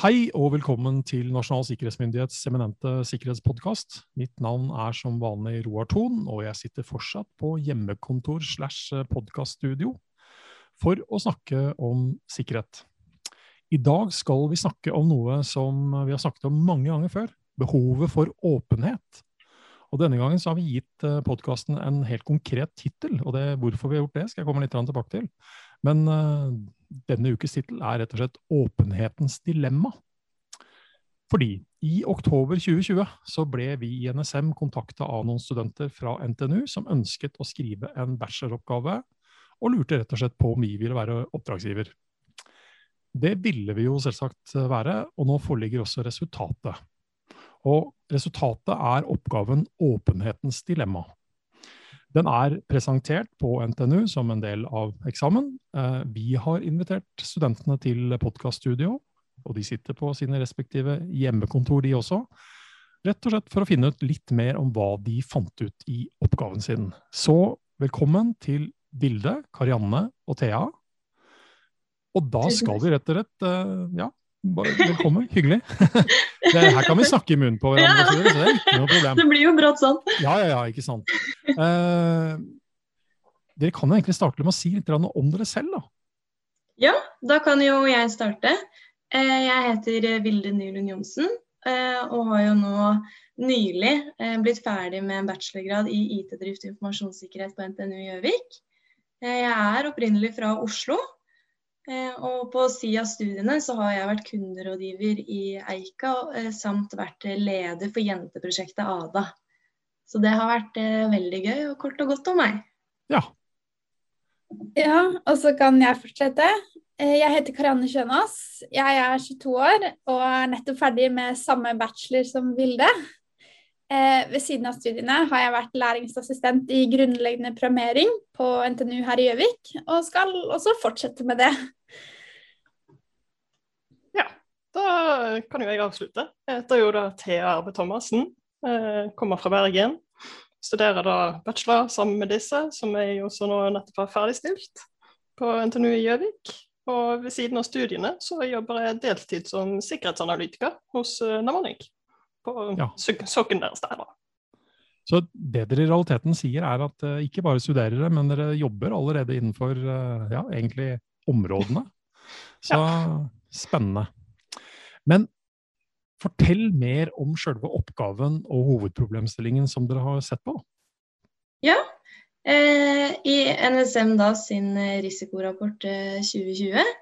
Hei og velkommen til Nasjonal sikkerhetsmyndighets eminente sikkerhetspodkast. Mitt navn er som vanlig Roar Thon, og jeg sitter fortsatt på hjemmekontor slash podkaststudio for å snakke om sikkerhet. I dag skal vi snakke om noe som vi har snakket om mange ganger før. Behovet for åpenhet. Og Denne gangen har vi gitt eh, podkasten en helt konkret tittel. Og det, hvorfor vi har gjort det, skal jeg komme litt tilbake til. Men uh, denne ukes tittel er rett og slett 'Åpenhetens dilemma'. Fordi i oktober 2020 så ble vi i NSM kontakta av noen studenter fra NTNU som ønsket å skrive en bacheloroppgave, og lurte rett og slett på om vi ville være oppdragsgiver. Det ville vi jo selvsagt være, og nå foreligger også resultatet. Og resultatet er oppgaven 'Åpenhetens dilemma'. Den er presentert på NTNU som en del av eksamen. Eh, vi har invitert studentene til podkaststudio, og de sitter på sine respektive hjemmekontor, de også. Rett og slett for å finne ut litt mer om hva de fant ut i oppgaven sin. Så velkommen til Vilde, Karianne og Thea. Og da skal vi rett og slett eh, ja, Velkommen. Hyggelig. Det, her kan vi snakke i munnen på hverandre, så det er ikke noe problem. Det blir jo brått sånn. Ja, ja, ja, ikke sant. Eh, dere kan jo egentlig starte med å si litt om dere selv, da. Ja, da kan jo jeg starte. Eh, jeg heter Vilde Nylund Johnsen eh, og har jo nå nylig eh, blitt ferdig med en bachelorgrad i IT-drift og informasjonssikkerhet på NTNU Gjøvik. Eh, jeg er opprinnelig fra Oslo og på siden av studiene så har jeg vært kunderådgiver i Eika, eh, samt vært leder for jenteprosjektet ADA. Så det har vært eh, veldig gøy og kort og godt om meg. Ja. Ja, og så kan jeg fortsette. Jeg heter Karianne Kjønaas. Jeg er 22 år og er nettopp ferdig med samme bachelor som Vilde. Eh, ved siden av studiene har jeg vært læringsassistent i grunnleggende programmering på NTNU her i Gjøvik, og skal også fortsette med det. Ja, da kan jo jeg avslutte. Jeg heter jo da Thea Arve Thomassen, eh, kommer fra Bergen. Studerer da bachelor sammen med disse, som jeg også nå nettopp har ferdigstilt på NTNU i Gjøvik. Og ved siden av studiene så jobber jeg deltid som sikkerhetsanalytiker hos eh, Namonik på ja. sokken der, da. Så det dere i realiteten sier, er at uh, ikke bare studerer dere, men dere jobber allerede innenfor uh, ja, egentlig områdene. Så ja. spennende. Men fortell mer om selve oppgaven og hovedproblemstillingen som dere har sett på. Ja, eh, i NSM da sin risikorapport 2020 Eh,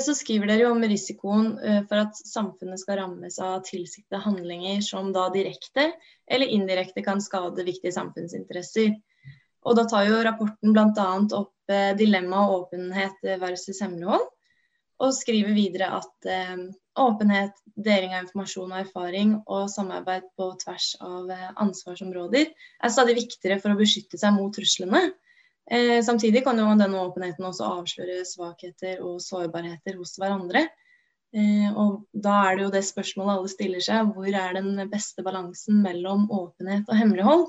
så skriver dere jo om risikoen eh, for at samfunnet skal rammes av tilsiktede handlinger som da direkte eller indirekte kan skade viktige samfunnsinteresser. Og da tar jo rapporten bl.a. opp dilemma og åpenhet versus hemmelighold. Og skriver videre at eh, åpenhet, deling av informasjon og erfaring og samarbeid på tvers av eh, ansvarsområder er stadig viktigere for å beskytte seg mot truslene. Eh, samtidig kan jo denne åpenheten også avsløre svakheter og sårbarheter hos hverandre. Eh, og da er det jo det spørsmålet alle stiller seg, hvor er den beste balansen mellom åpenhet og hemmelighold?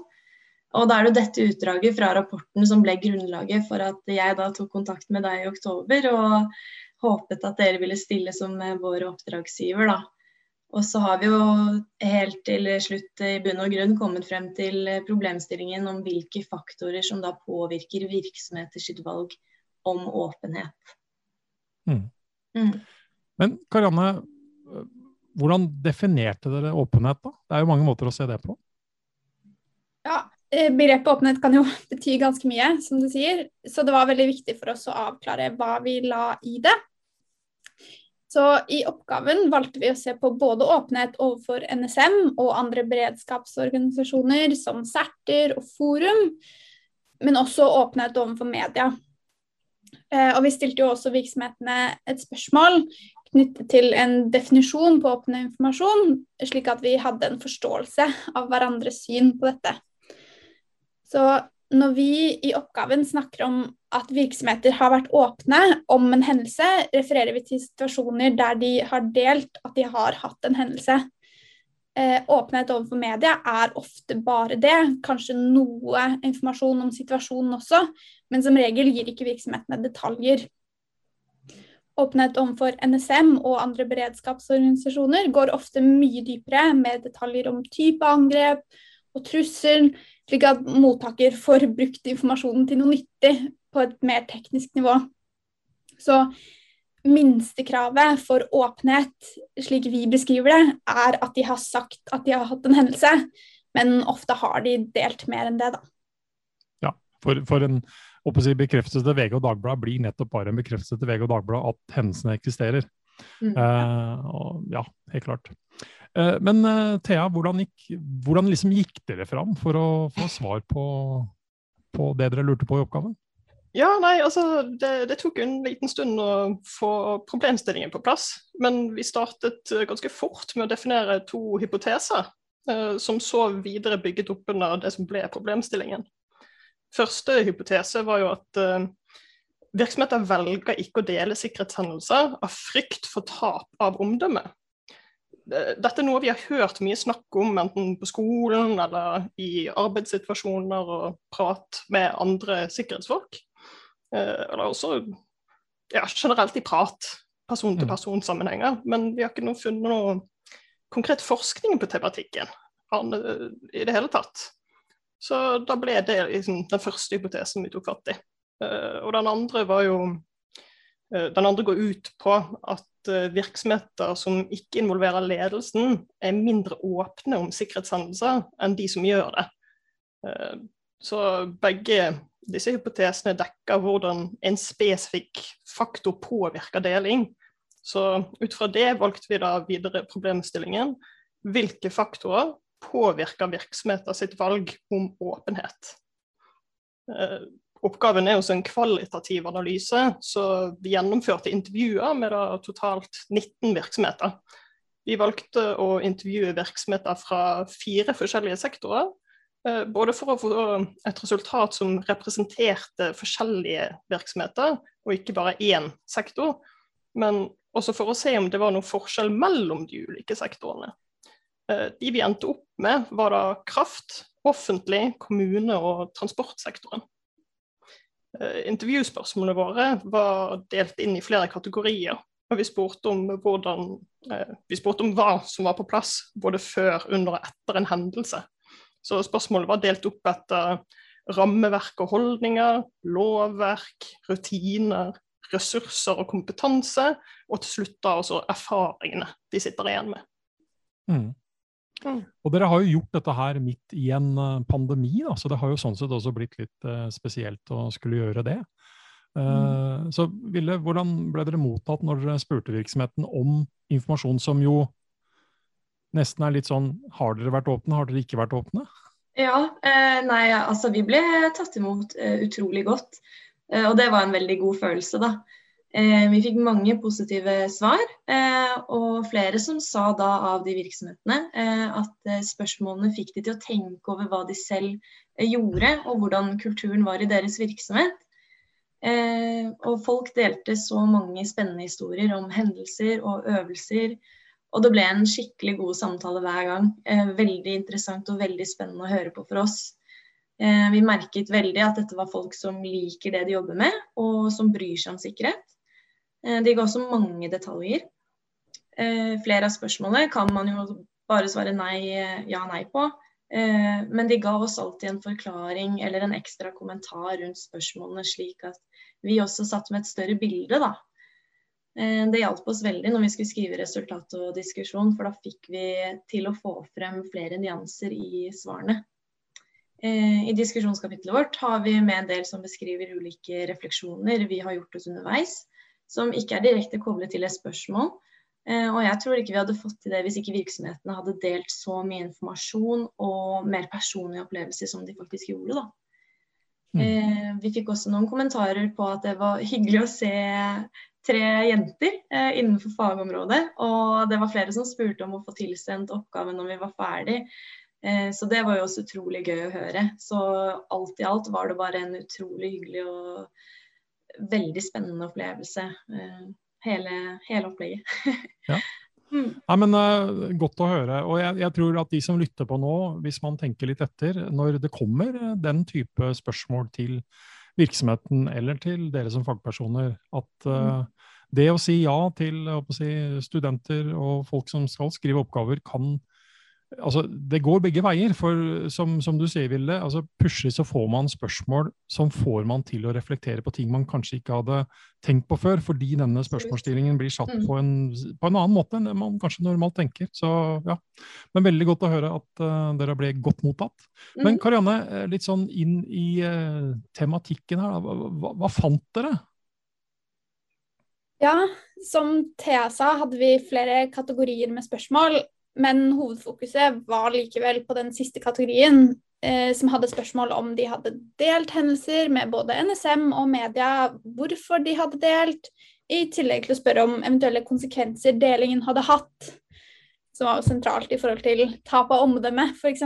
Og da er det dette utdraget fra rapporten som ble grunnlaget for at jeg da tok kontakt med deg i oktober og håpet at dere ville stille som vår oppdragsgiver, da. Og så har vi jo helt til slutt i bunn og grunn kommet frem til problemstillingen om hvilke faktorer som da påvirker virksomheters valg om åpenhet. Mm. Mm. Men Karianne, hvordan definerte dere åpenhet, da? Det er jo mange måter å se det på. Ja, eh, Begrepet åpenhet kan jo bety ganske mye, som du sier. Så det var veldig viktig for oss å avklare hva vi la i det. Så i oppgaven valgte vi å se på både åpenhet overfor NSM og andre beredskapsorganisasjoner som Serter og Forum, men også åpenhet overfor media. Eh, og vi stilte jo også virksomhetene et spørsmål knyttet til en definisjon på åpen informasjon, slik at vi hadde en forståelse av hverandres syn på dette. Så når vi i oppgaven snakker om at virksomheter har vært åpne om en hendelse, refererer vi til situasjoner der de har delt at de har hatt en hendelse. Eh, åpenhet overfor media er ofte bare det, kanskje noe informasjon om situasjonen også, men som regel gir ikke virksomhetene detaljer. Åpenhet overfor NSM og andre beredskapsorganisasjoner går ofte mye dypere med detaljer om type angrep og trussel, slik at mottaker får brukt informasjonen til noe nyttig på et mer teknisk nivå. Så minstekravet for åpenhet, slik vi beskriver det, er at de har sagt at de har hatt en hendelse, men ofte har de delt mer enn det, da. Ja, for, for en si, bekreftelse til VG og Dagbladet blir nettopp bare en bekreftelse til VG og Dagbladet at hendelsene eksisterer. Mm. Uh, og, ja, helt klart. Uh, men uh, Thea, hvordan, gikk, hvordan liksom gikk dere fram for å få svar på, på det dere lurte på i oppgaven? Ja, nei, altså det, det, tok en liten stund å få problemstillingen på plass. Men vi startet eh, ganske fort med å definere to hypoteser, eh, som så videre bygget opp under det som ble problemstillingen. Første hypotese var jo at eh, virksomheter velger ikke å dele sikkerhetshendelser av frykt for tap av omdømme. Dette er noe vi har hørt mye snakk om, enten på skolen eller i arbeidssituasjoner og prat med andre sikkerhetsfolk. Eh, eller også ja, generelt i prat, person-til-person-sammenhenger. Men vi har ikke noe funnet noe konkret forskning på tematikken eh, i det hele tatt. Så da ble det liksom, den første hypotesen vi tok fatt i. Uh, og den andre var jo uh, Den andre går ut på at uh, virksomheter som ikke involverer ledelsen, er mindre åpne om sikkerhetshendelser enn de som gjør det. så begge disse hypotesene dekker hvordan en spesifikk faktor påvirker deling. Så ut fra det valgte vi da videre problemstillingen. Hvilke faktorer påvirker virksomheter sitt valg om åpenhet? Oppgaven er også en kvalitativ analyse, så vi gjennomførte intervjuer med totalt 19 virksomheter. Vi valgte å intervjue virksomheter fra fire forskjellige sektorer, Eh, både for å få et resultat som representerte forskjellige virksomheter, og ikke bare én sektor, men også for å se om det var noen forskjell mellom de ulike sektorene. Eh, de vi endte opp med, var da kraft, offentlig, kommune og transportsektoren. Eh, intervjuspørsmålene våre var delt inn i flere kategorier. og Vi spurte om, hvordan, vi spurte om hva som var på plass både før, under og etter en hendelse. Så spørsmålet var delt opp etter rammeverk og holdninger, lovverk, rutiner, ressurser og kompetanse, og til slutt da også erfaringene de sitter igjen med. Mm. Mm. Og dere har jo gjort dette her midt i en eh, pandemi, da, så det har jo sånn sett også blitt litt uh, spesielt å skulle gjøre det. Uh, mm. Så Ville, hvordan ble dere mottatt når dere spurte virksomheten om informasjon som jo nesten er litt sånn Har dere vært åpne, har dere ikke vært åpne? Ja, eh, nei, altså vi ble tatt imot eh, utrolig godt. Eh, og det var en veldig god følelse, da. Eh, vi fikk mange positive svar, eh, og flere som sa da av de virksomhetene eh, at spørsmålene fikk de til å tenke over hva de selv gjorde, og hvordan kulturen var i deres virksomhet. og folk delte så mange spennende historier om hendelser og øvelser og det ble en skikkelig god samtale hver gang. Veldig interessant og veldig spennende å høre på for oss. Vi merket veldig at dette var folk som liker det de jobber med, og som bryr seg om sikkerhet. Eh, de ga også mange detaljer. Eh, flere av spørsmålene kan man jo bare svare nei, ja, nei på. Eh, men de ga oss alltid en forklaring eller en ekstra kommentar rundt spørsmålene, slik at vi også satt med et større bilde da, Eh, det hjalp oss veldig når vi skulle skrive resultat og diskusjon, for da fikk vi til å få frem flere nyanser i svarene. Eh, I diskusjonskapitlet vårt har vi med en del som beskriver ulike refleksjoner vi har gjort oss underveis, som ikke er direkte koblet til et spørsmål. Eh, og jeg tror ikke vi hadde fått til det hvis ikke virksomhetene hadde delt så mye informasjon og mer personlige opplevelser som de faktisk gjorde. da. Mm. Vi fikk også noen kommentarer på at det var hyggelig å se tre jenter eh, innenfor fagområdet. Og det var flere som spurte om å få tilsendt oppgaven når vi var ferdig. Eh, så det var jo også utrolig gøy å høre. Så alt i alt var det bare en utrolig hyggelig og veldig spennende opplevelse. Eh, hele, hele opplegget. ja. Mm. Nei, men uh, Godt å høre. og jeg, jeg, tror at de som lytter på nå, hvis man tenker litt etter, når det kommer den type spørsmål til virksomheten eller til dere som fagpersoner at uh, det å si ja til å si, studenter og folk som skal skrive oppgaver, kan altså, Det går begge veier. For som, som du sier, Vilde, altså, plutselig så får man spørsmål som får man til å reflektere på ting man kanskje ikke hadde tenkt på før, fordi denne spørsmålsstillingen blir satt mm. på en, på en annen måte enn man kanskje normalt tenker. Så ja, Men veldig godt å høre at uh, dere ble godt mottatt. Men mm. Karianne, eh, litt sånn inn i uh, tematikken her. Hva, hva, hva fant dere? Ja, som Thea sa, hadde vi flere kategorier med spørsmål. Men hovedfokuset var likevel på den siste kategorien, eh, som hadde spørsmål om de hadde delt hendelser med både NSM og media, hvorfor de hadde delt, i tillegg til å spørre om eventuelle konsekvenser delingen hadde hatt, som var jo sentralt i forhold til tap av omdømme, f.eks.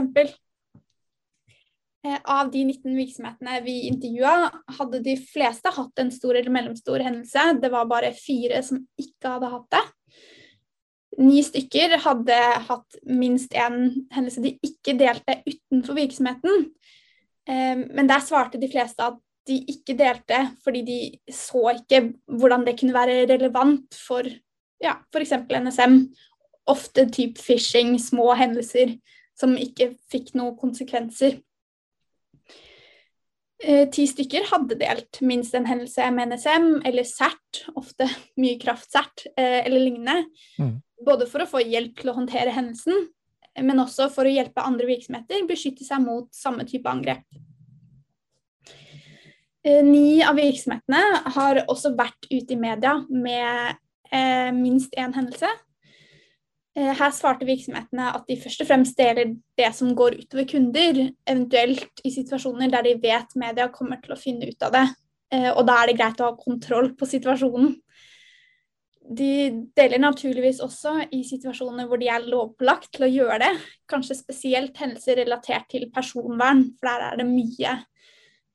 Eh, av de 19 virksomhetene vi intervjua, hadde de fleste hatt en stor eller mellomstor hendelse. Det var bare fire som ikke hadde hatt det. Ni stykker hadde hatt minst én hendelse de ikke delte utenfor virksomheten. Eh, men der svarte de fleste at de ikke delte fordi de så ikke hvordan det kunne være relevant for ja, f.eks. NSM. Ofte type phishing, små hendelser som ikke fikk noen konsekvenser. Eh, ti stykker hadde delt minst en hendelse med NSM eller CERT, ofte mye kraft-CERT eh, eller lignende. Mm. Både for å få hjelp til å håndtere hendelsen, men også for å hjelpe andre virksomheter beskytte seg mot samme type angrep. Eh, ni av virksomhetene har også vært ute i media med eh, minst én hendelse. Eh, her svarte virksomhetene at de først og fremst deler det som går utover kunder, eventuelt i situasjoner der de vet media kommer til å finne ut av det. Eh, og da er det greit å ha kontroll på situasjonen. De deler naturligvis også i situasjoner hvor de er lovpålagt til å gjøre det. Kanskje spesielt hendelser relatert til personvern, for der er det mye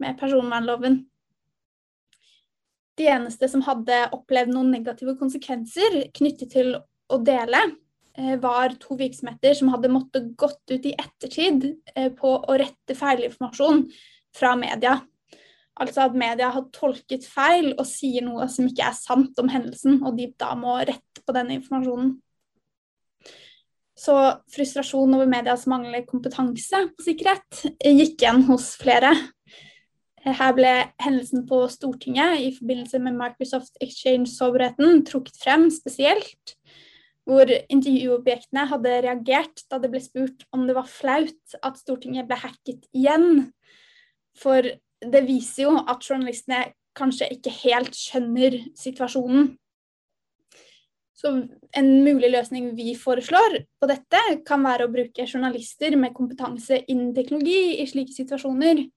med personvernloven. De eneste som hadde opplevd noen negative konsekvenser knyttet til å dele, var to virksomheter som hadde måttet gått ut i ettertid eh, på å rette feilinformasjon fra media. Altså at media har tolket feil og sier noe som ikke er sant om hendelsen, og de da må rette på denne informasjonen. Så frustrasjon over medias manglende kompetanse på sikkerhet eh, gikk igjen hos flere. Her ble hendelsen på Stortinget i forbindelse med Microsoft Exchange-sårbarheten trukket frem spesielt hvor intervjuobjektene hadde reagert da det ble spurt om det var flaut at Stortinget ble hacket igjen. For det viser jo at journalistene kanskje ikke helt skjønner situasjonen. Så en mulig løsning vi foreslår på dette, kan være å bruke journalister med kompetanse innen teknologi i slike situasjoner.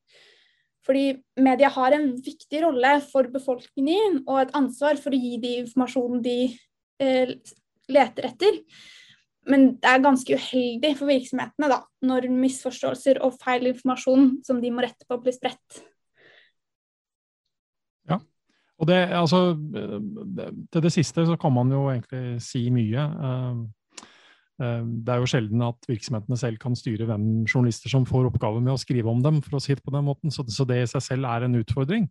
Fordi media har en viktig rolle for befolkningen og et ansvar for å gi de informasjonen de eh, leter etter. Men det er ganske uheldig for virksomhetene da, når misforståelser og feil informasjon som de må rette på, blir spredt. Ja, og det, altså, til det siste så kan man jo egentlig si mye. Eh, eh, det er jo sjelden at virksomhetene selv kan styre hvem journalister som får oppgave med å skrive om dem, for å si det på den måten. Så det i seg selv er en utfordring.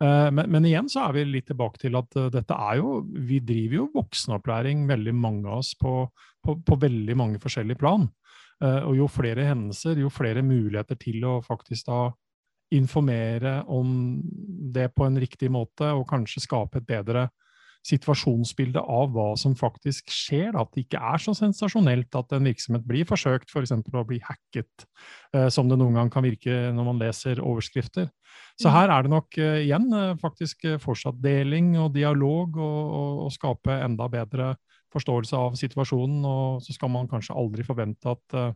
Eh, men, men, igjen så er vi litt tilbake til at uh, dette er jo Vi driver jo voksenopplæring, veldig mange av oss, på, på, på veldig mange forskjellige plan. Uh, og jo flere hendelser, jo flere muligheter til å faktisk da informere om det på en riktig måte, og kanskje skape et bedre situasjonsbilde av hva som faktisk skjer. At det ikke er så sensasjonelt at en virksomhet blir forsøkt f.eks. For å bli hacket, eh, som det noen gang kan virke når man leser overskrifter. Så mm. her er det nok eh, igjen eh, faktisk fortsatt deling og dialog, og, og, og, skape enda bedre forståelse av situasjonen. Og så skal man kanskje aldri forvente at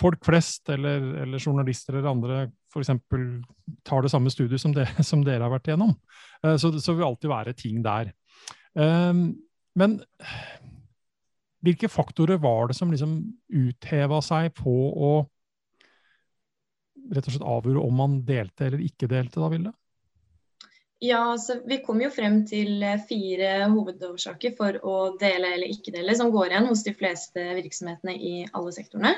folk flest eller, eller, journalister eller andre f.eks. tar det samme studiet som, det, som, dere har vært igjennom. Uh, så, så vil alltid være ting der. Um, men hvilke faktorer var det som liksom utheva seg på å rett og slett avgjøre om man delte eller ikke delte, da, Vilde? Ja, altså, Vi kom jo frem til fire hovedårsaker for å dele eller ikke dele, som går igjen hos de fleste virksomhetene i alle sektorene.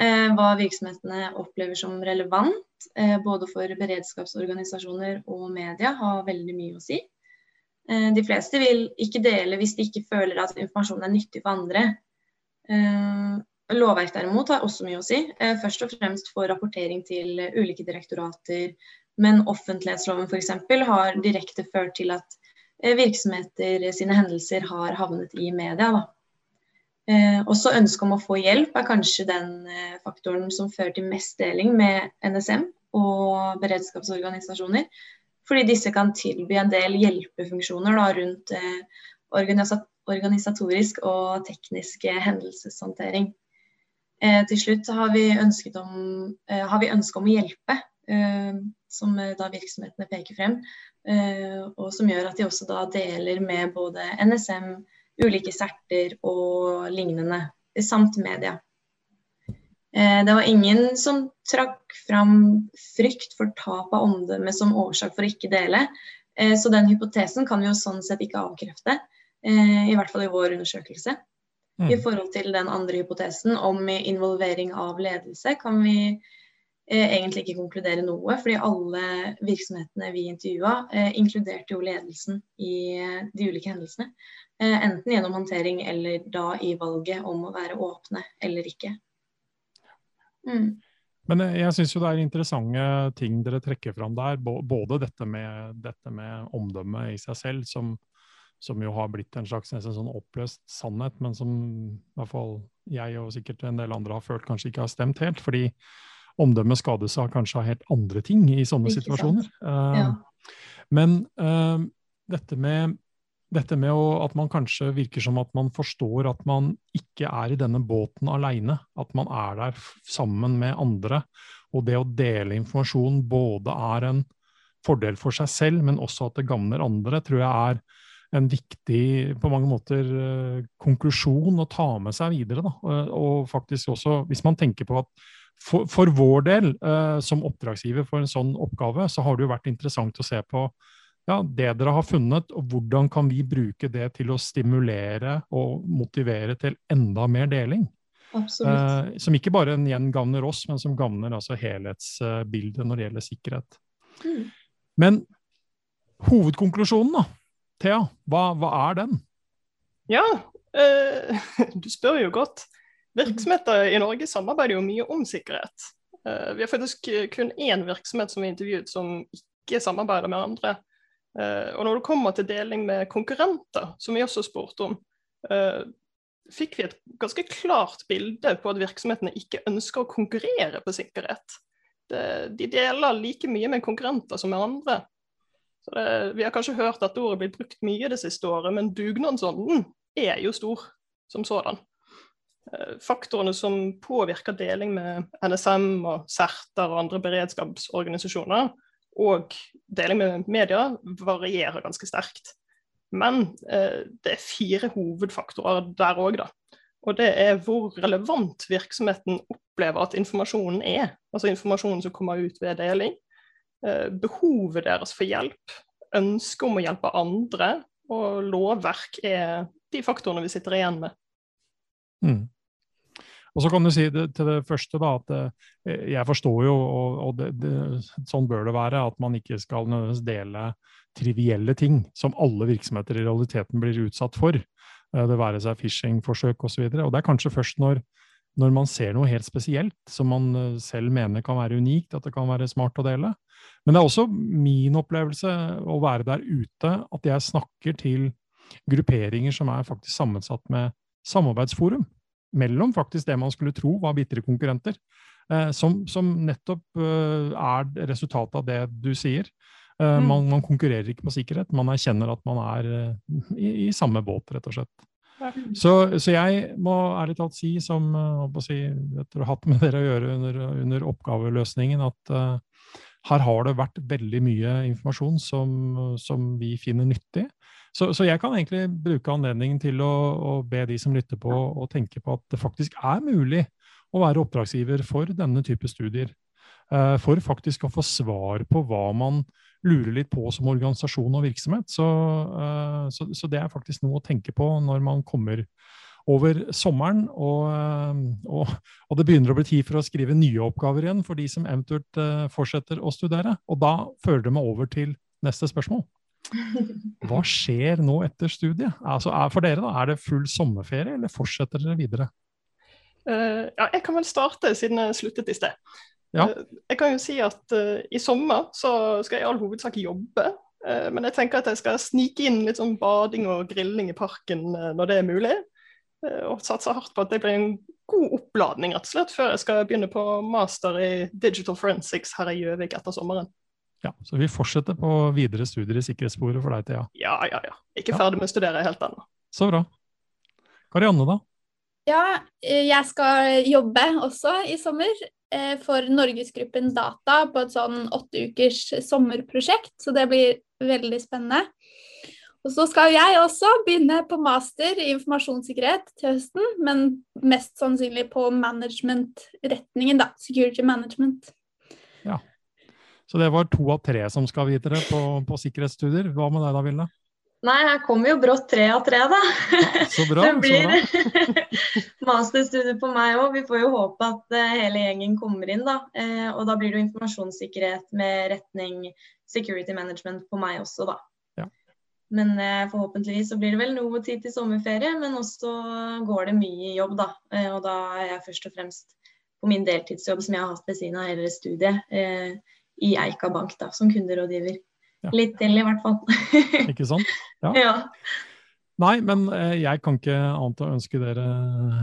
Hva virksomhetene opplever som relevant, både for beredskapsorganisasjoner og media, har veldig mye å si. De fleste vil ikke dele hvis de ikke føler at informasjonen er nyttig for andre. Lovverk derimot har også mye å si, først og fremst for rapportering til ulike direktorater. Men offentlighetsloven f.eks. har direkte ført til at virksomheter sine hendelser har havnet i media. Da. Eh, også ønsket om å få hjelp er kanskje den eh, faktoren som fører til mest deling med NSM og beredskapsorganisasjoner. Fordi disse kan tilby en del hjelpefunksjoner da, rundt eh, organisatorisk og teknisk hendelseshåndtering. Eh, til slutt har vi, om, eh, har vi ønske om å hjelpe, eh, som da virksomhetene peker frem. og som gjør at de også da deler med både NSM, ulike serter og lignende, samt media. Eh, det var ingen som trakk fram frykt for tap av omdømme som årsak for å ikke dele. Eh, så den hypotesen kan vi jo sånn sett ikke avkrefte, eh, i hvert fall i vår undersøkelse. Mm. I forhold til den andre hypotesen om involvering av ledelse kan vi egentlig ikke konkludere noe, fordi alle virksomhetene vi intervjua, inkluderte jo ledelsen i de ulike hendelsene. Eh, enten gjennom håndtering eller da i valget om å være åpne eller ikke. Mm. Men eh, jeg syns jo det er interessante ting dere trekker fram der. Både dette med, dette med omdømme i seg selv, som, som, jo har blitt en slags en sånn oppløst sannhet, men som i hvert fall jeg og sikkert en del andre har følt kanskje ikke har stemt helt. Fordi omdømmet skades av kanskje av helt andre ting i sånne situasjoner. Uh, ja. Men uh, dette med dette med å, at man kanskje virker som at man forstår at man ikke er i denne båten aleine. At man er der sammen med andre. Og det å dele informasjon både er en fordel for seg selv, men også at det gagner andre, tror jeg er en viktig på mange måter uh, konklusjon å ta med seg videre. Da. Og faktisk også, hvis man tenker på at for, for vår del, eh, som oppdragsgiver for en sånn oppgave, så har det jo vært interessant å se på ja, det dere har funnet, og hvordan kan vi bruke det til å stimulere og motivere til enda mer deling? Eh, som ikke bare igjen gagner oss, men som gagner altså helhetsbildet når det gjelder sikkerhet. Mm. Men hovedkonklusjonen, da, Thea, hva, hva er den? Ja, eh, du spør jo godt. Virksomheter i Norge samarbeider jo mye om sikkerhet. Eh, vi har faktisk kun én virksomhet som vi intervjuet som ikke samarbeider med andre. Uh, og når det kommer til deling med konkurrenter, som vi også spurte om, fikk vi et ganske klart bilde på at virksomhetene ikke ønsker å konkurrere på sikkerhet. De deler like mye med konkurrenter som med andre. Det, vi har kanskje hørt at ordet blir brukt mye det siste året, men dugnadsånden er jo stor som sådan. Uh, faktorene som påvirker deling med NSM og CERTer og andre beredskapsorganisasjoner, og deling med media varierer ganske sterkt. Men eh, det er fire hovedfaktorer der òg, da. Og det er hvor relevant virksomheten opplever at informasjonen er. Altså informasjonen som kommer ut ved deling. Eh, behovet deres for hjelp. Ønsket om å hjelpe andre. Og lovverk er de faktorene vi sitter igjen med. Mm. Og så kan du si det, til det første da, at eh, jeg forstår jo, og, og det, det, sånn bør det være, at man ikke skal nødvendigvis dele trivielle ting som alle virksomheter i realiteten blir utsatt for. Eh, det være seg phishing-forsøk osv. Og, så og det er kanskje først når, når man ser noe helt spesielt som man eh, selv mener kan være unikt, at det kan være smart å dele. Men det er også min opplevelse å være der ute at jeg snakker til grupperinger som er faktisk sammensatt med samarbeidsforum mellom faktisk det man skulle tro var bitre konkurrenter, eh, som, som, nettopp eh, er resultatet av det du sier. Eh, mm. man, man, konkurrerer ikke på sikkerhet, man erkjenner at man er i, i, samme båt, rett og slett. Så, så, jeg må ærlig talt si, som si, etter å ha hatt med dere å gjøre under, under oppgaveløsningen, at uh, her har det vært veldig mye informasjon som, som vi finner nyttig. Så, så, jeg kan egentlig bruke anledningen til å, å, be de som lytter på, å tenke på at det faktisk er mulig å være oppdragsgiver for denne type studier. Uh, for faktisk å få svar på hva man lurer litt på som organisasjon og virksomhet. Så, uh, så, så, det er faktisk noe å tenke på når man kommer over sommeren, og, eh, og, og, det begynner å bli tid for å skrive nye oppgaver igjen for de som eventuelt fortsetter å studere. Og da fører det meg over til neste spørsmål. Hva skjer nå etter studiet? Altså, for dere da, Er det full sommerferie, eller fortsetter dere videre? Uh, ja, jeg kan vel starte, siden jeg sluttet i sted. Ja. Uh, jeg kan jo si at i sommer så skal jeg i all hovedsak jobbe. Men jeg tenker at jeg skal snike inn litt sånn bading og grilling i parken når det er mulig. Og satser hardt på at det blir en god oppladning rett og slett, før jeg skal begynne på master i digital forensics her i Gjøvik etter sommeren. Ja, Så vi fortsetter på videre studier i sikkerhetssporet for deg, Thea? Ja, ja, ja. Ikke ja. ferdig med å studere helt ennå. Så bra. Karianne, da? Ja, eh, jeg skal jobbe også i sommer eh, for Norgesgruppen Data på et sånn åtte ukers sommerprosjekt, så det blir veldig spennende. Og så skal jeg også begynne på master i informasjonssikkerhet til høsten, men mest sannsynlig på management-retningen, da. Security management. Så det var to av tre som skal videre på, på sikkerhetsstudier. Hva med deg da, Vilde? Nei, her kommer jo brått tre av tre, da. Ja, så bra. det blir masterstudier på meg òg. Vi får jo håpe at uh, hele gjengen kommer inn, da. Uh, og da blir det jo informasjonssikkerhet med retning security management på meg også, da. Men eh, forhåpentligvis så blir det vel noe tid til sommerferie, men også går det mye jobb, da. Eh, og da er jeg først og fremst på min deltidsjobb som jeg har hatt ved siden av hele studiet, eh, i Eika Bank da, som kunderådgiver. Ja. Litt til, i hvert fall. Ikke sant? Ja. ja. Nei, men eh, jeg kan ikke annet å ønske dere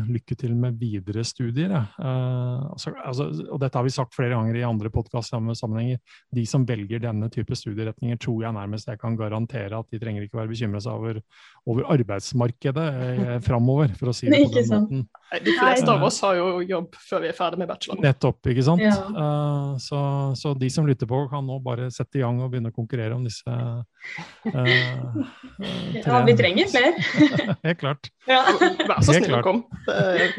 lykke til med videre studier. Uh, altså, altså, og dette har vi sagt flere ganger i andre podkastsammenhenger. De som velger denne type studieretninger, tror jeg nærmest jeg kan garantere at de trenger ikke være bekymret seg over, over arbeidsmarkedet eh, framover, for å si det på den måten. De fleste av oss har jo jobb før vi er ferdig med bacheloren. Nettopp, ikke sant. Ja. Uh, så, så, de som lytter på, kan nå bare sette i gang og begynne å konkurrere om disse uh, Ja, vi trenger flere. Helt klart. Ja. Vær så snill å komme.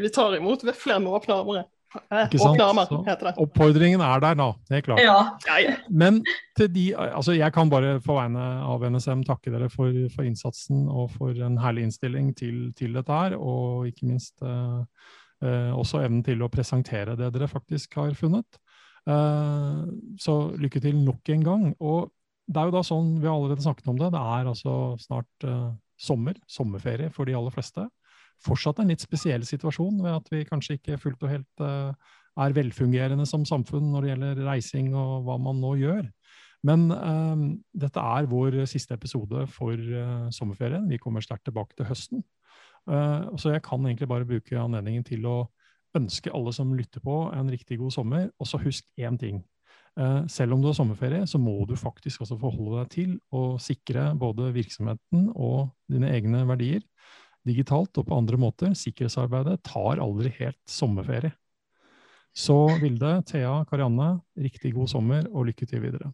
Vi tar imot flere med åpne armer. Åpne sant? Så det. Oppfordringen er der, da. Helt klart. Ja. Men til de Altså, jeg kan bare på vegne av NSM takke dere for, for innsatsen og for en herlig innstilling til, til dette her, og ikke minst eh, eh, også evnen til å presentere det dere faktisk har funnet. Eh, så lykke til nok en gang. Og det er jo da sånn, vi har allerede snakket om det, det er altså snart sommer, sommerferie for de aller fleste. Fortsatt en litt spesiell situasjon ved at vi kanskje ikke fullt og helt uh, er velfungerende som samfunn når det gjelder reising og hva man nå gjør. Men uh, dette er vår siste episode for uh, sommerferien. Vi kommer sterkt tilbake til høsten. så jeg kan egentlig bare bruke anledningen til å ønske alle som lytter på, en riktig god sommer. Og så husk én ting. Uh, selv om du har sommerferie, så må du faktisk også forholde deg til å sikre både virksomheten og dine egne verdier digitalt og på andre måter. Sikkerhetsarbeidet tar aldri helt sommerferie. Så Vilde, Thea, Karianne, riktig god sommer og lykke til videre.